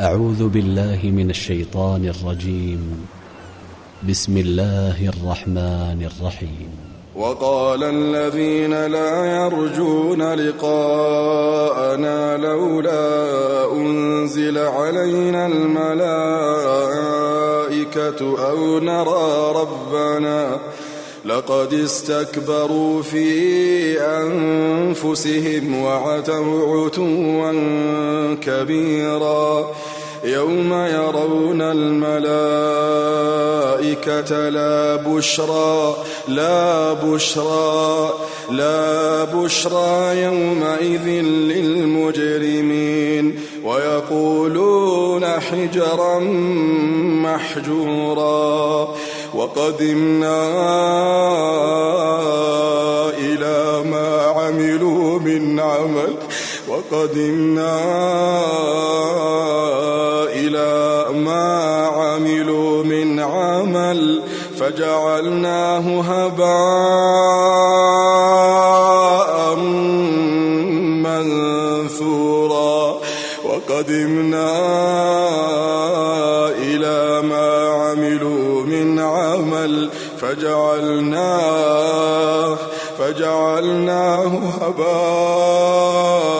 أعوذ بالله من الشيطان الرجيم. بسم الله الرحمن الرحيم. وقال الذين لا يرجون لقاءنا لولا أنزل علينا الملائكة أو نرى ربنا لقد استكبروا في أنفسهم وعتوا عتوا كبيرا. يوم يرون الملائكة لا بشرى لا بشرى لا بشرى يومئذ للمجرمين. ويقولون حجرا محجورا. وقدمنا إلى ما عملوا من عمل. وقدمنا إلى ما عملوا من عمل فجعلناه هباء منثورا وقدمنا إلى ما عملوا من عمل فجعلناه فجعلناه هباء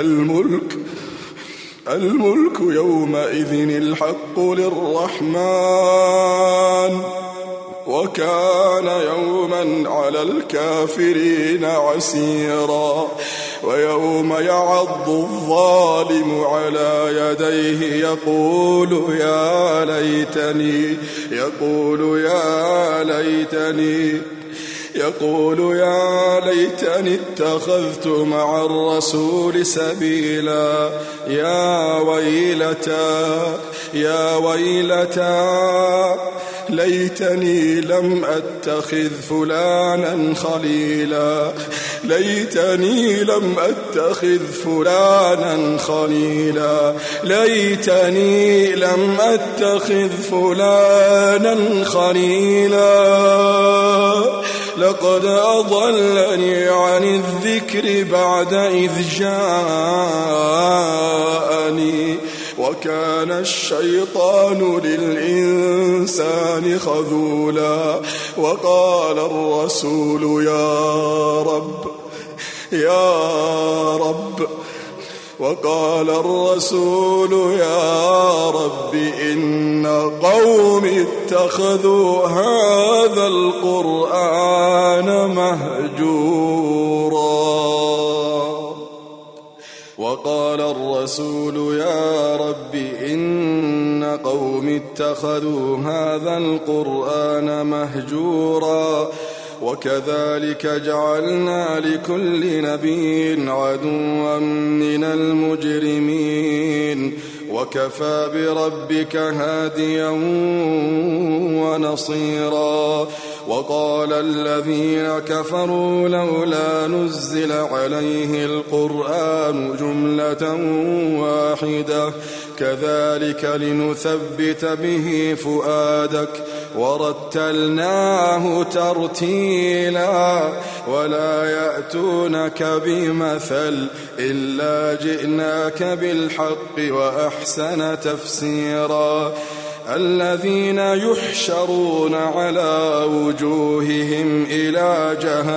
الملك الملك يومئذ الحق للرحمن. وكان يوما على الكافرين عسيرا ويوم يعض الظالم على يديه يقول يا ليتني يقول يا ليتني يقول يا ليتني اتخذت مع الرسول سبيلا. يا ويلتى يا ويلتى ليتني لم أتخذ فلانا خليلا. ليتني لم أتخذ فلانا خليلا. ليتني لم أتخذ فلانا خليلا. لقد أضلني عن الذكر بعد إذ جاءني. وكان الشيطان للإنسان خذولا. وقال الرسول يا رب يا رب وقال الرسول يا رب إن قوم اتخذوا هذا القرآن مهجورا. وقال الرسول يا رب إن قوم اتخذوا هذا القرآن مهجورا. وكذلك جعلنا لكل نبي عدوا من المجرمين. وكفى بربك هاديا ونصيرا. وقال الذين كفروا لولا نزل عليه القرآن جملة واحدة. كذلك لنثبت به فؤادك. ورتلناه ترتيلا ولا يأتونك بمثل إلا جئناك بالحق وأحسن تفسيرا. الذين يحشرون على وجوههم إلى جهنم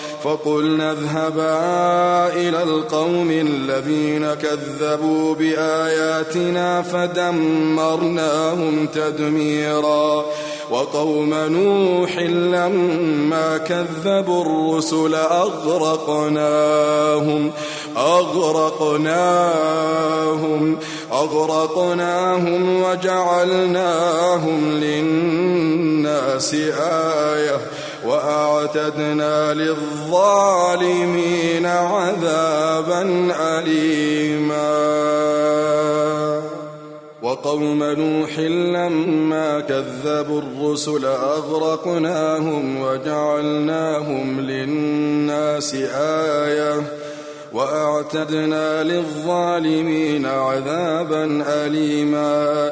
فقلنا اذهبا إلى القوم الذين كذبوا بآياتنا فدمرناهم تدميرا. وقوم نوح لما كذبوا الرسل أغرقناهم أغرقناهم أغرقناهم وجعلناهم للناس آية. وأعتدنا للظالمين عذابا أليما. وقوم نوح لما كذبوا الرسل أغرقناهم وجعلناهم للناس آية. وأعتدنا للظالمين عذابا أليما.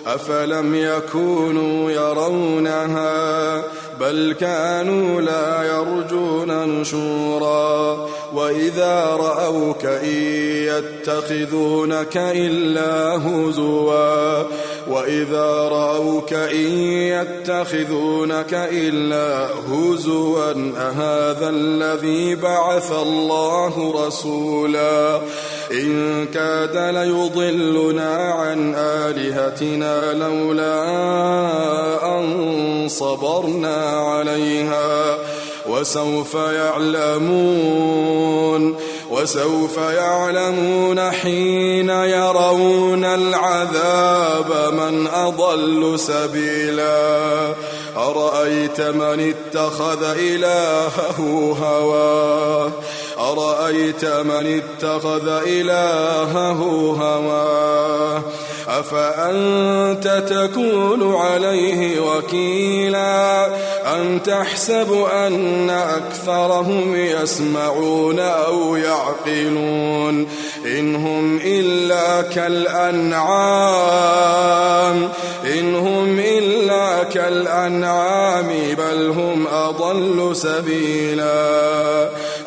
أفلم يكونوا يرونها بل كانوا لا يرجون نشورا وإذا رأوك إن يتخذونك إلا هزوا وإذا رأوك إن يتخذونك إلا هزوا أهذا الذي بعث الله رسولا إن كاد ليضلنا عن آلهتنا لولا أن صبرنا عليها وسوف يعلمون وسوف يعلمون حين يرون العذاب من أضل سبيلا أرأيت من اتخذ إلهه هواه أرأيت من اتخذ إلهه هواه أفأنت تكون عليه وكيلا أم تحسب أن أكثرهم يسمعون أو يعقلون إن هم إلا كالأنعام إن هم إلا كالأنعام بل هم أضل سبيلا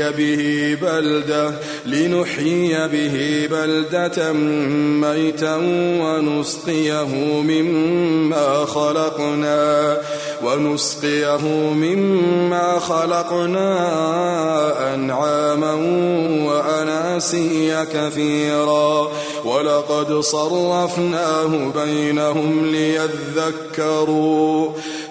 لنحيي به بلدة لنحيي به بلدة ميتا ونسقيه مما خلقنا ونسقيه مما خلقنا أنعاما وأناسيا كثيرا. ولقد صرفناه بينهم ليذكروا.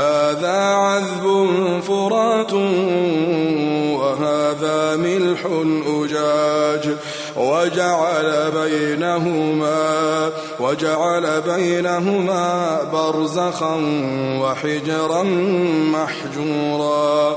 هذا عذب فرات وهذا ملح أجاج وجعل بينهما وجعل بينهما برزخا وحجرا محجورا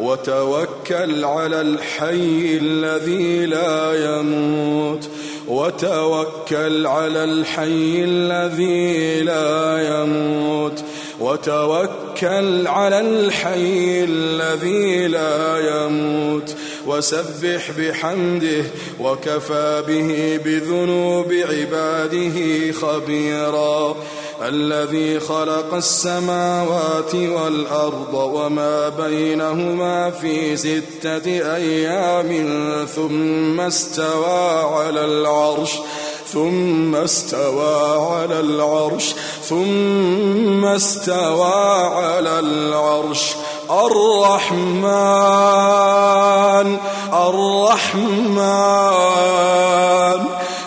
وتوكل على الحي الذي لا يموت. وتوكل على الحي الذي لا يموت. وتوكل على الحي الذي لا يموت. وسبح بحمده وكفى به بذنوب عباده خبيرا. الذي خلق السماوات والأرض وما بينهما في ستة أيام ثم استوى على العرش ثم استوى على العرش ثم استوى على العرش. الرحمن الرحمن.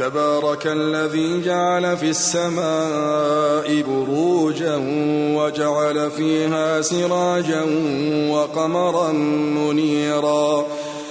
تبارك الذي جعل في السماء بروجا وجعل فيها سراجا وقمرا منيرا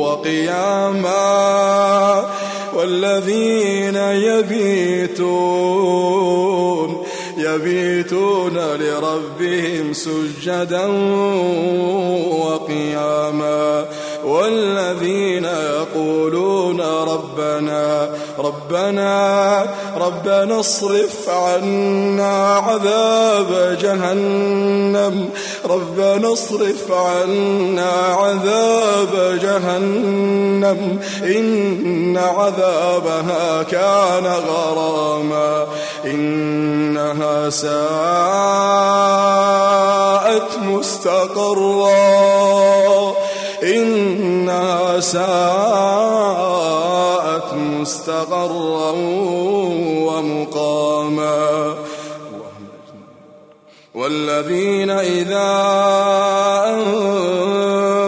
وقياما والذين يبيتون يبيتون لربهم سجدا وقياما والذين يقولون ربنا ربنا ربنا اصرف عنا عذاب جهنم. ربنا اصرف عنا عذاب جهنم. إن عذابها كان غراما. إنها ساءت مستقرا. إنها ساءت مستقرا ومقاما. والذين إذا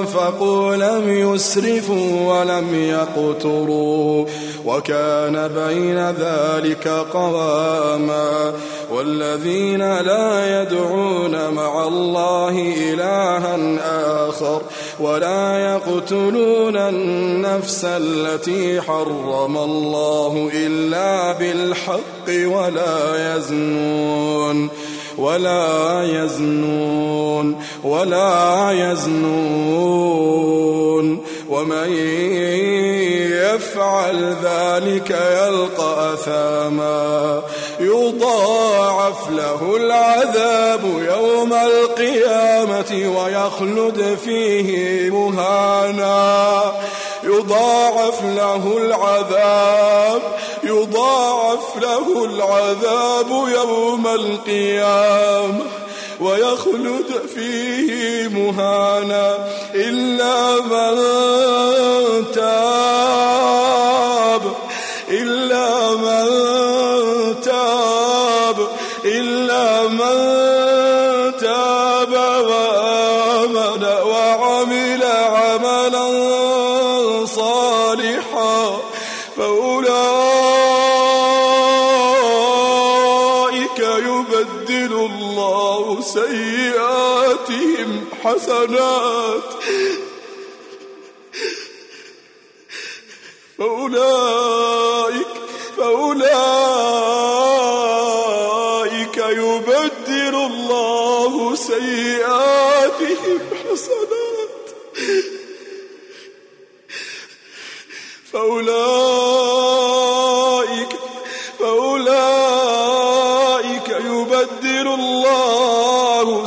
أنفقوا لم يسرفوا ولم يقتروا. وكان بين ذلك قواما والذين لا يدعون مع الله إلها آخر ولا يقتلون النفس التي حرم الله إلا بالحق ولا يزنون ولا يزنون ولا يزنون ومن يفعل ذلك يلقى أثاما. يضاعف له العذاب يوم القيامة ويخلد فيه مهانا. يضاعف له العذاب يضاعف له العذاب يوم القيامة. ويخلد فيه مهانا إلا من تاب. سيئاتهم حسنات. فأولئك فأولئك يبدل الله سيئاتهم حسنات. فأولئك فأولئك يبدل الله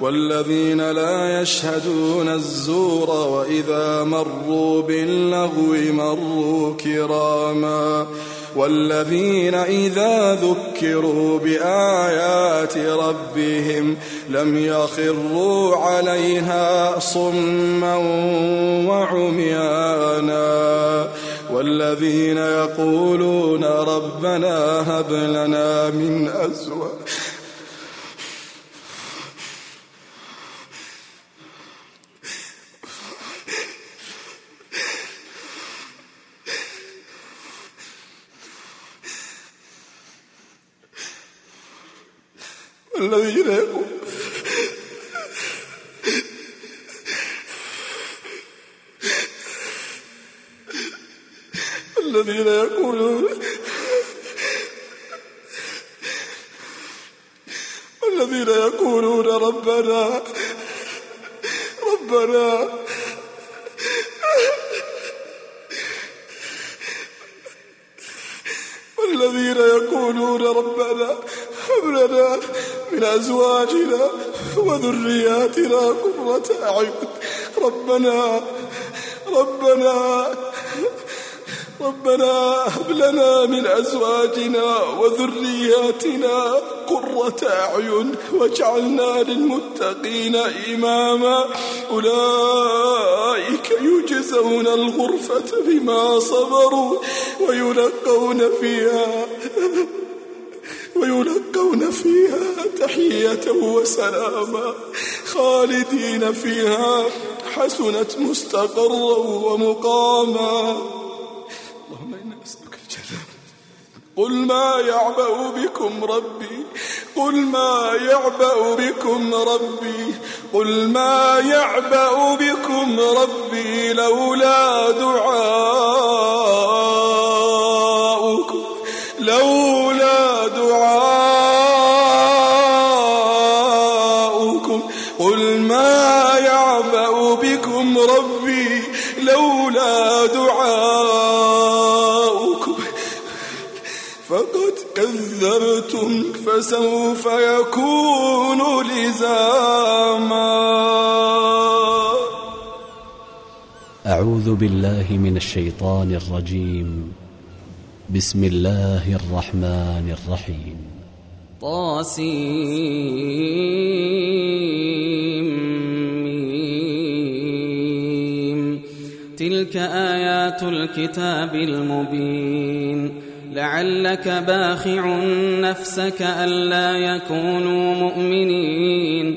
والذين لا يشهدون الزور وإذا مروا باللغو مروا كراما والذين إذا ذكروا بآيات ربهم لم يخروا عليها صما وعميانا والذين يقولون ربنا هب لنا من أزواج الذين يقول الذين يقولون ربنا ربنا ربنا هب لنا من أزواجنا وذرياتنا قرة أعين واجعلنا للمتقين إماما. أولئك يجزون الغرفة بما صبروا ويلقون فيها ويلقون فيها تحية وسلاما خالدين فيها. حسنت مستقرا ومقاما. اللهم إنا نسألك الجنة. قل ما يعبأ بكم ربي. قل ما يعبأ بكم ربي. قل ما يعبأ بكم ربي لولا دعاؤكم بالله من الشيطان الرجيم. بسم الله الرحمن الرحيم. طاسيم. تلك آيات الكتاب المبين. لعلك باخع نفسك ألا يكونوا مؤمنين.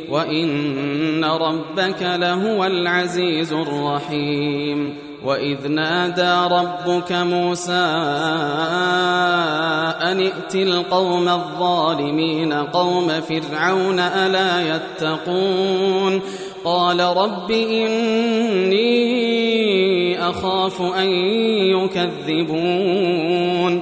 وإن ربك لهو العزيز الرحيم وإذ نادى ربك موسى أن ائت القوم الظالمين قوم فرعون ألا يتقون قال رب إني أخاف أن يكذبون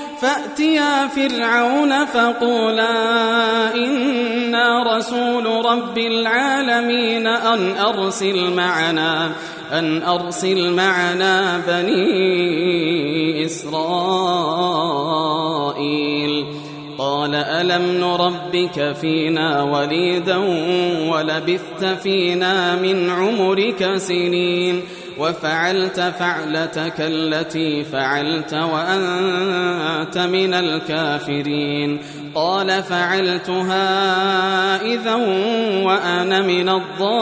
فأتيا فرعون فقولا إنا رسول رب العالمين أن أرسل معنا أن أرسل معنا بني إسرائيل. قال ألم نربك فينا وليدا ولبثت فينا من عمرك سنين؟ وفعلت فعلتك التي فعلت وأنت من الكافرين. قال فعلتها إذا وأنا من الضالين.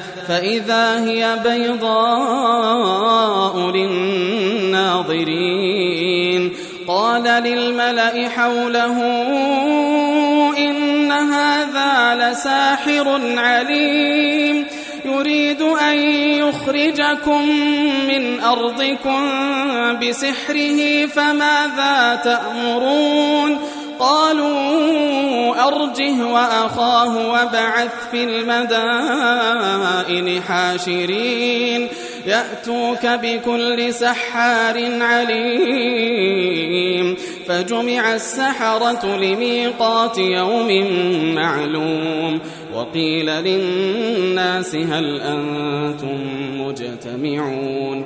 فإذا هي بيضاء للناظرين. قال للملأ حوله إن هذا لساحر عليم. يريد أن يخرجكم من أرضكم بسحره فماذا تأمرون؟ قالوا أرجه وأخاه وبعث في المدائن حاشرين. يأتوك بكل سحار عليم. فجمع السحرة لميقات يوم معلوم. وقيل للناس هل أنتم مجتمعون.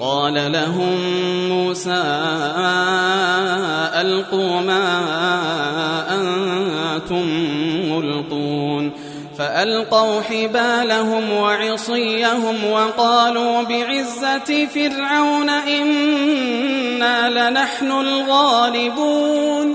قال لهم موسى ألقوا ما أنتم ملقون فألقوا حبالهم وعصيهم وقالوا بعزة فرعون إنا لنحن الغالبون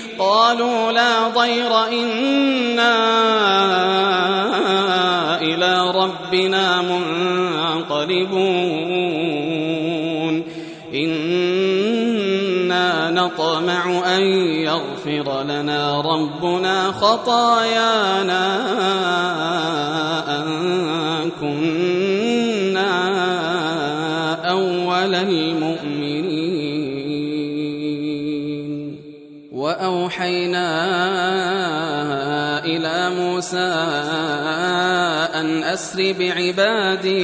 قالوا لا ضير إنا إلى ربنا منقلبون. إنا نطمع أن يغفر لنا ربنا خطايانا. وأوحينا إلى موسى أن أسر بعبادي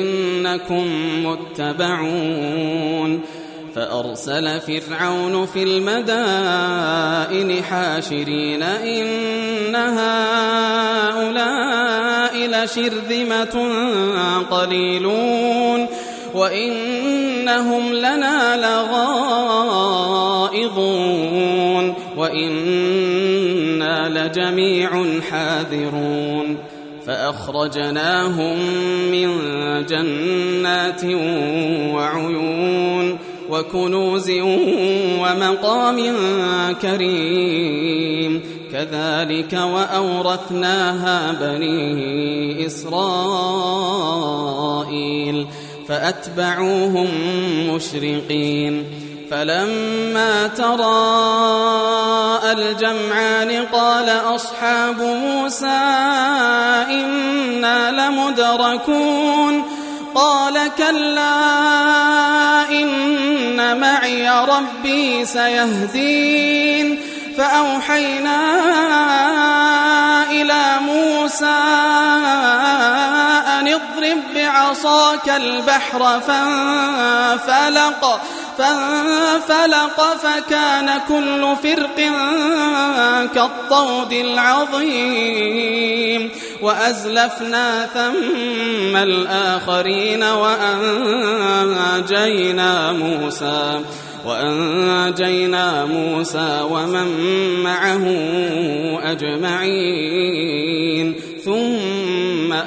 إنكم متبعون. فأرسل فرعون في المدائن حاشرين إن هؤلاء لشرذمة قليلون. وإنهم لنا لغائظون وإنا لجميع حاذرون فأخرجناهم من جنات وعيون وكنوز ومقام كريم كذلك وأورثناها بني إسرائيل فأتبعوهم مشرقين فلما تراءى الجمعان قال أصحاب موسى إنا لمدركون قال كلا إن معي ربي سيهدين فأوحينا إلى موسى أن اضرب بعصاك البحر فانفلق فانفلق فكان كل فرق كالطود العظيم. وأزلفنا ثم الآخرين وأنجينا موسى وأنجينا موسى ومن معه أجمعين.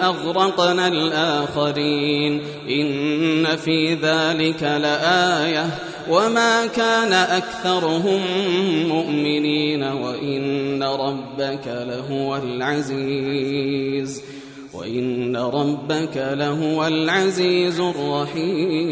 أغرقنا الآخرين. إن في ذلك لآية. وما كان أكثرهم مؤمنين. وإن ربك لهو العزيز. وإن ربك لهو العزيز الرحيم.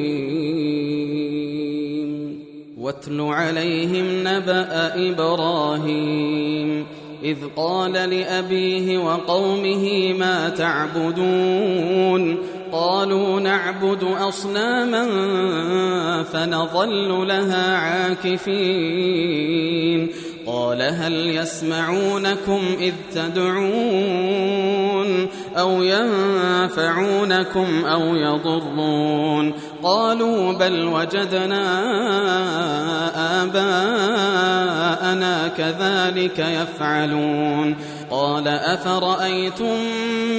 واتل عليهم نبأ إبراهيم. إذ قال لأبيه وقومه ما تعبدون؟ قالوا نعبد أصناما فنظل لها عاكفين. قال هل يسمعونكم إذ تدعون؟ أو ينفعونكم أو يضرون. قالوا بل وجدنا آباءنا كذلك يفعلون. قال أفرأيتم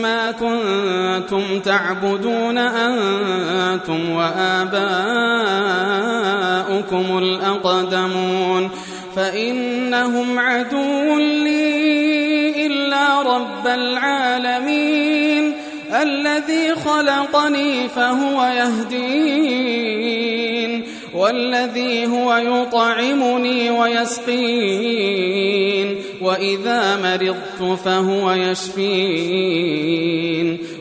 ما كنتم تعبدون أنتم وآباؤكم الأقدمون؟ فإنهم عدو لي رب العالمين. الذي خلقني فهو يهدين والذي هو يطعمني ويسقين وإذا مرضت فهو يشفين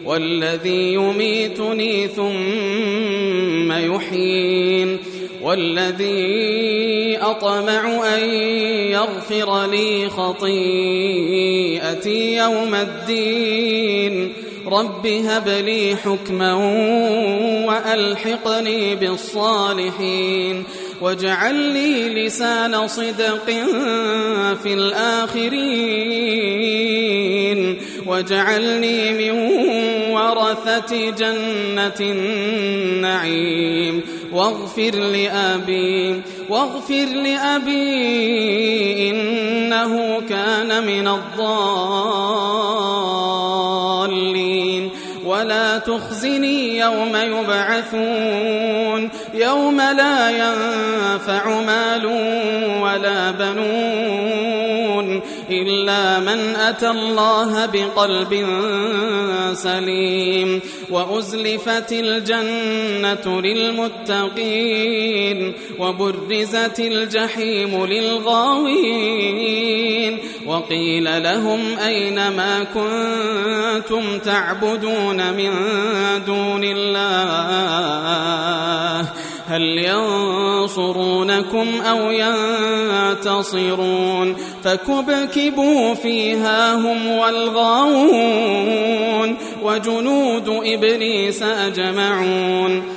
والذي يميتني ثم يحيين والذي أطمع أن يغفر لي خطيئتي يوم الدين. رب هب لي حكما وألحقني بالصالحين واجعل لي لسان صدق في الآخرين واجعلني من ورثة جنة النعيم واغفر لأبي واغفر لأبي إنه كان من الضالين ولا تخزني يوم يبعثون يوم لا ينفع مال ولا بنون إلا من أتى الله بقلب سليم وأزلفت الجنة للمتقين وبرزت الجحيم للغاوين وقيل لهم أين ما كنتم تعبدون من دون الله هل ينصرونكم أو ينتصرون فكبكبوا فيها هم والغاوون وجنود إبليس أجمعون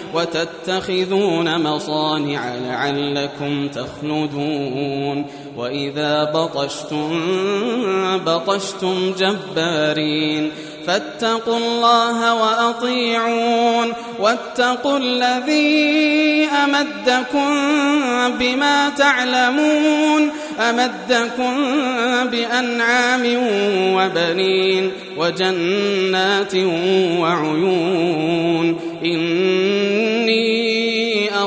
وتتخذون مصانع لعلكم تخلدون وإذا بطشتم بطشتم جبارين فاتقوا الله وأطيعون واتقوا الذي أمدكم بما تعلمون أمدكم بأنعام وبنين وجنات وعيون إني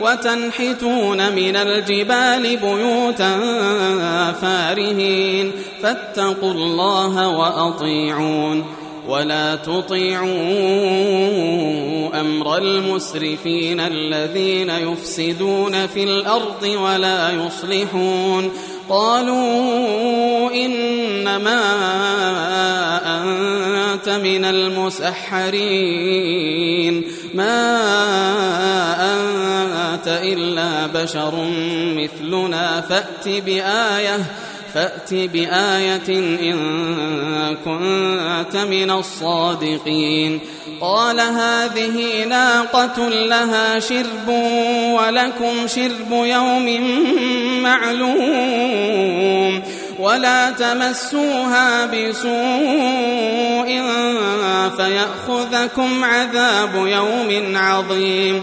وتنحتون من الجبال بيوتا فارهين فاتقوا الله وأطيعون ولا تطيعوا أمر المسرفين الذين يفسدون في الأرض ولا يصلحون قالوا إنما أنت من المسحرين. ما أنت إلا بشر مثلنا. فأت بآية فأت بآية إن كنت من الصادقين. قال هذه ناقة لها شرب ولكم شرب يوم معلوم ولا تمسوها بسوء فيأخذكم عذاب يوم عظيم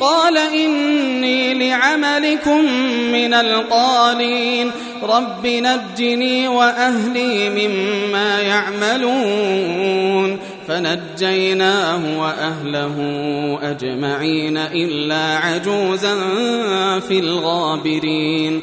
قال إني لعملكم من القالين. رب نجني وأهلي مما يعملون. فنجيناه وأهله أجمعين إلا عجوزا في الغابرين.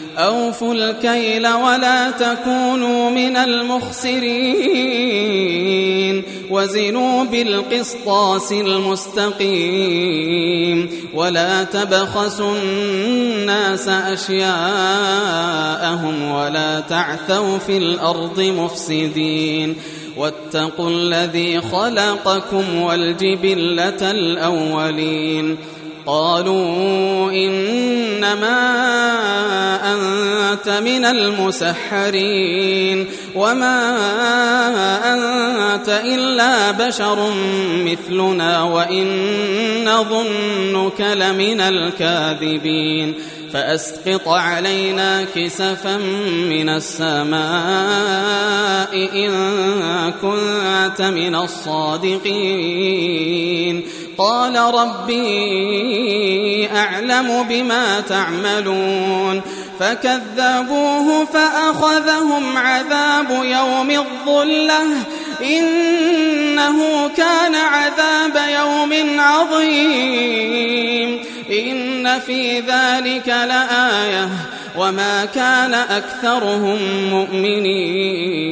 أوفوا الكيل ولا تكونوا من المخسرين. وزنوا بالقسطاس المستقيم. ولا تبخسوا الناس أشياءهم ولا تعثوا في الأرض مفسدين. واتقوا الذي خلقكم والجبلة الأولين. قالوا إنما أنت من المسحرين وما أنت إلا بشر مثلنا وإن نظنك لمن الكاذبين فأسقط علينا كسفا من السماء إن كنت من الصادقين قال ربي أعلم بما تعملون فكذبوه فأخذهم عذاب يوم الظلة إنه كان عذاب يوم عظيم إن في ذلك لآية وما كان أكثرهم مؤمنين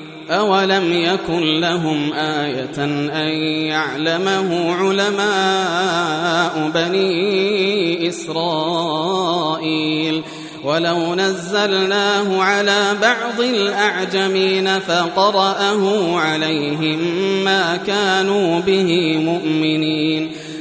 أولم يكن لهم آية أن يعلمه علماء بني إسرائيل ولو نزلناه على بعض الأعجمين فقرأه عليهم ما كانوا به مؤمنين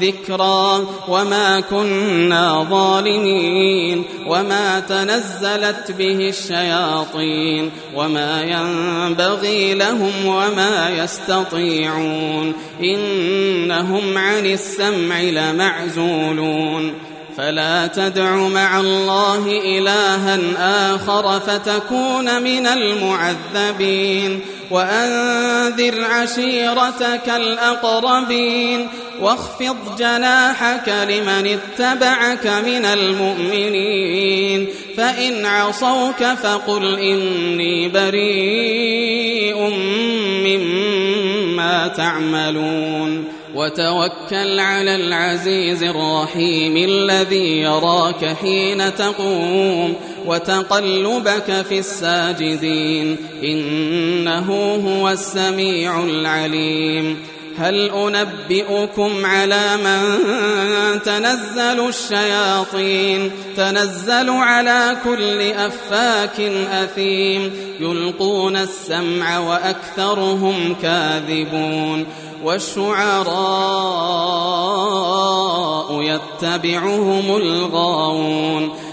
ذكرى وما كنا ظالمين وما تنزلت به الشياطين وما ينبغي لهم وما يستطيعون إنهم عن السمع لمعزولون فلا تدع مع الله إلها آخر فتكون من المعذبين وأنذر عشيرتك الأقربين واخفض جناحك لمن اتبعك من المؤمنين فإن عصوك فقل إني بريء مما تعملون وتوكل على العزيز الرحيم الذي يراك حين تقوم وتقلبك في الساجدين إنه هو السميع العليم هل أنبئكم على من تنزل الشياطين؟ تنزل على كل أفاك أثيم. يلقون السمع وأكثرهم كاذبون. والشعراء يتبعهم الغاوون.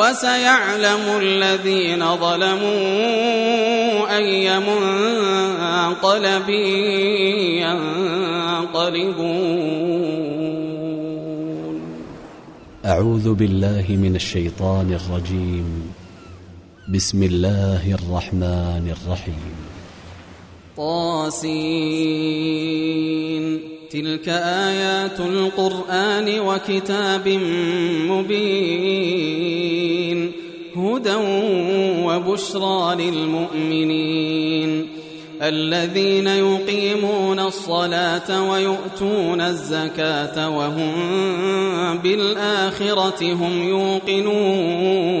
وسيعلم الذين ظلموا أي منقلب ينقلبون. أعوذ بالله من الشيطان الرجيم. بسم الله الرحمن الرحيم. طاسين. تلك آيات القرآن وكتاب مبين هدى وبشرى للمؤمنين الذين يقيمون الصلاة ويؤتون الزكاة وهم بالآخرة هم يوقنون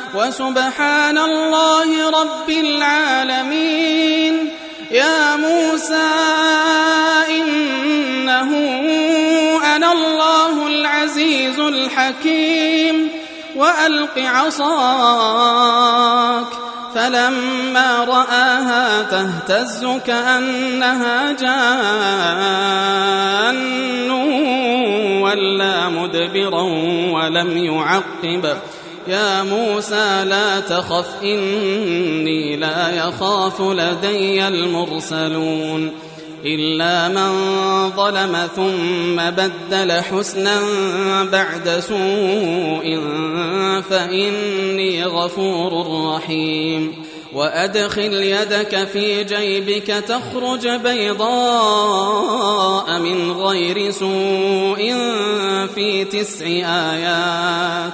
وسبحان الله رب العالمين. يا موسى إنه أنا الله العزيز الحكيم. وألق عصاك فلما رآها تهتز كأنها جان. ولا مدبرا ولم يعقب. يا موسى لا تخف إني لا يخاف لدي المرسلون. إلا من ظلم ثم بدل حسنا بعد سوء فإني غفور رحيم. وأدخل يدك في جيبك تخرج بيضاء من غير سوء في تسع آيات.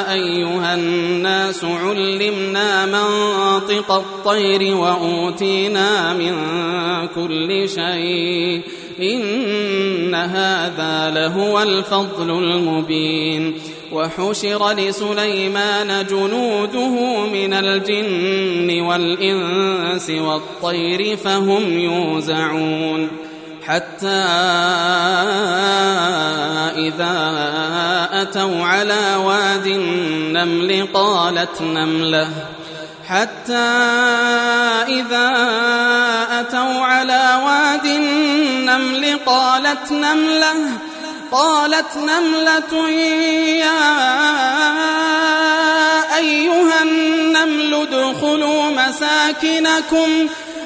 أيها الناس علمنا منطق الطير وأوتينا من كل شيء إن هذا لهو الفضل المبين وحشر لسليمان جنوده من الجن والإنس والطير فهم يوزعون حتى إذا أتوا على واد النمل قالت نملة. حتى إذا أتوا على واد النمل قالت نملة. قالت نملة يا أيها النمل ادخلوا مساكنكم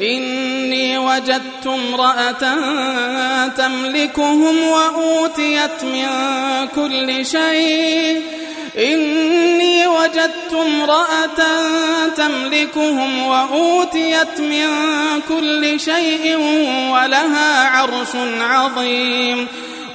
إني وجدت امرأة تملكهم وأوتيت من كل شيء. إني وجدت امرأة تملكهم وأوتيت من كل شيء ولها عرش عظيم.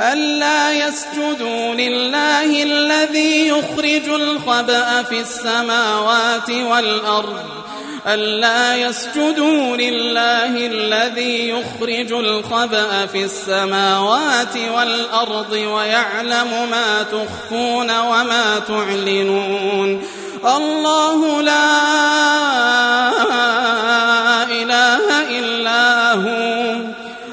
ألا يسجدوا لله الذي يخرج الخبأ في السماوات والأرض. ألا يسجدوا لله الذي يخرج الخبأ في السماوات والأرض ويعلم ما تخفون وما تعلنون. الله لا إله إلا هو.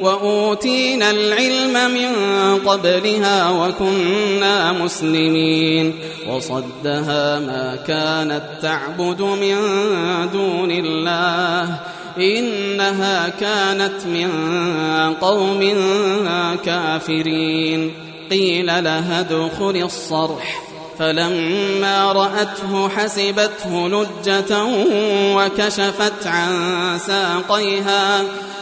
وأوتينا العلم من قبلها وكنا مسلمين. وصدها ما كانت تعبد من دون الله. إنها كانت من قوم كافرين. قيل لها ادخل الصرح. فلما رأته حسبته لجة وكشفت عن ساقيها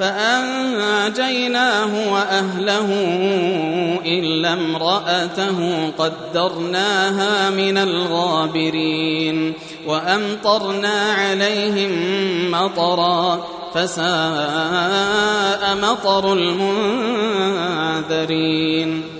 فأنجيناه وأهله إلا امرأته قدرناها من الغابرين وأمطرنا عليهم مطرا فساء مطر المنذرين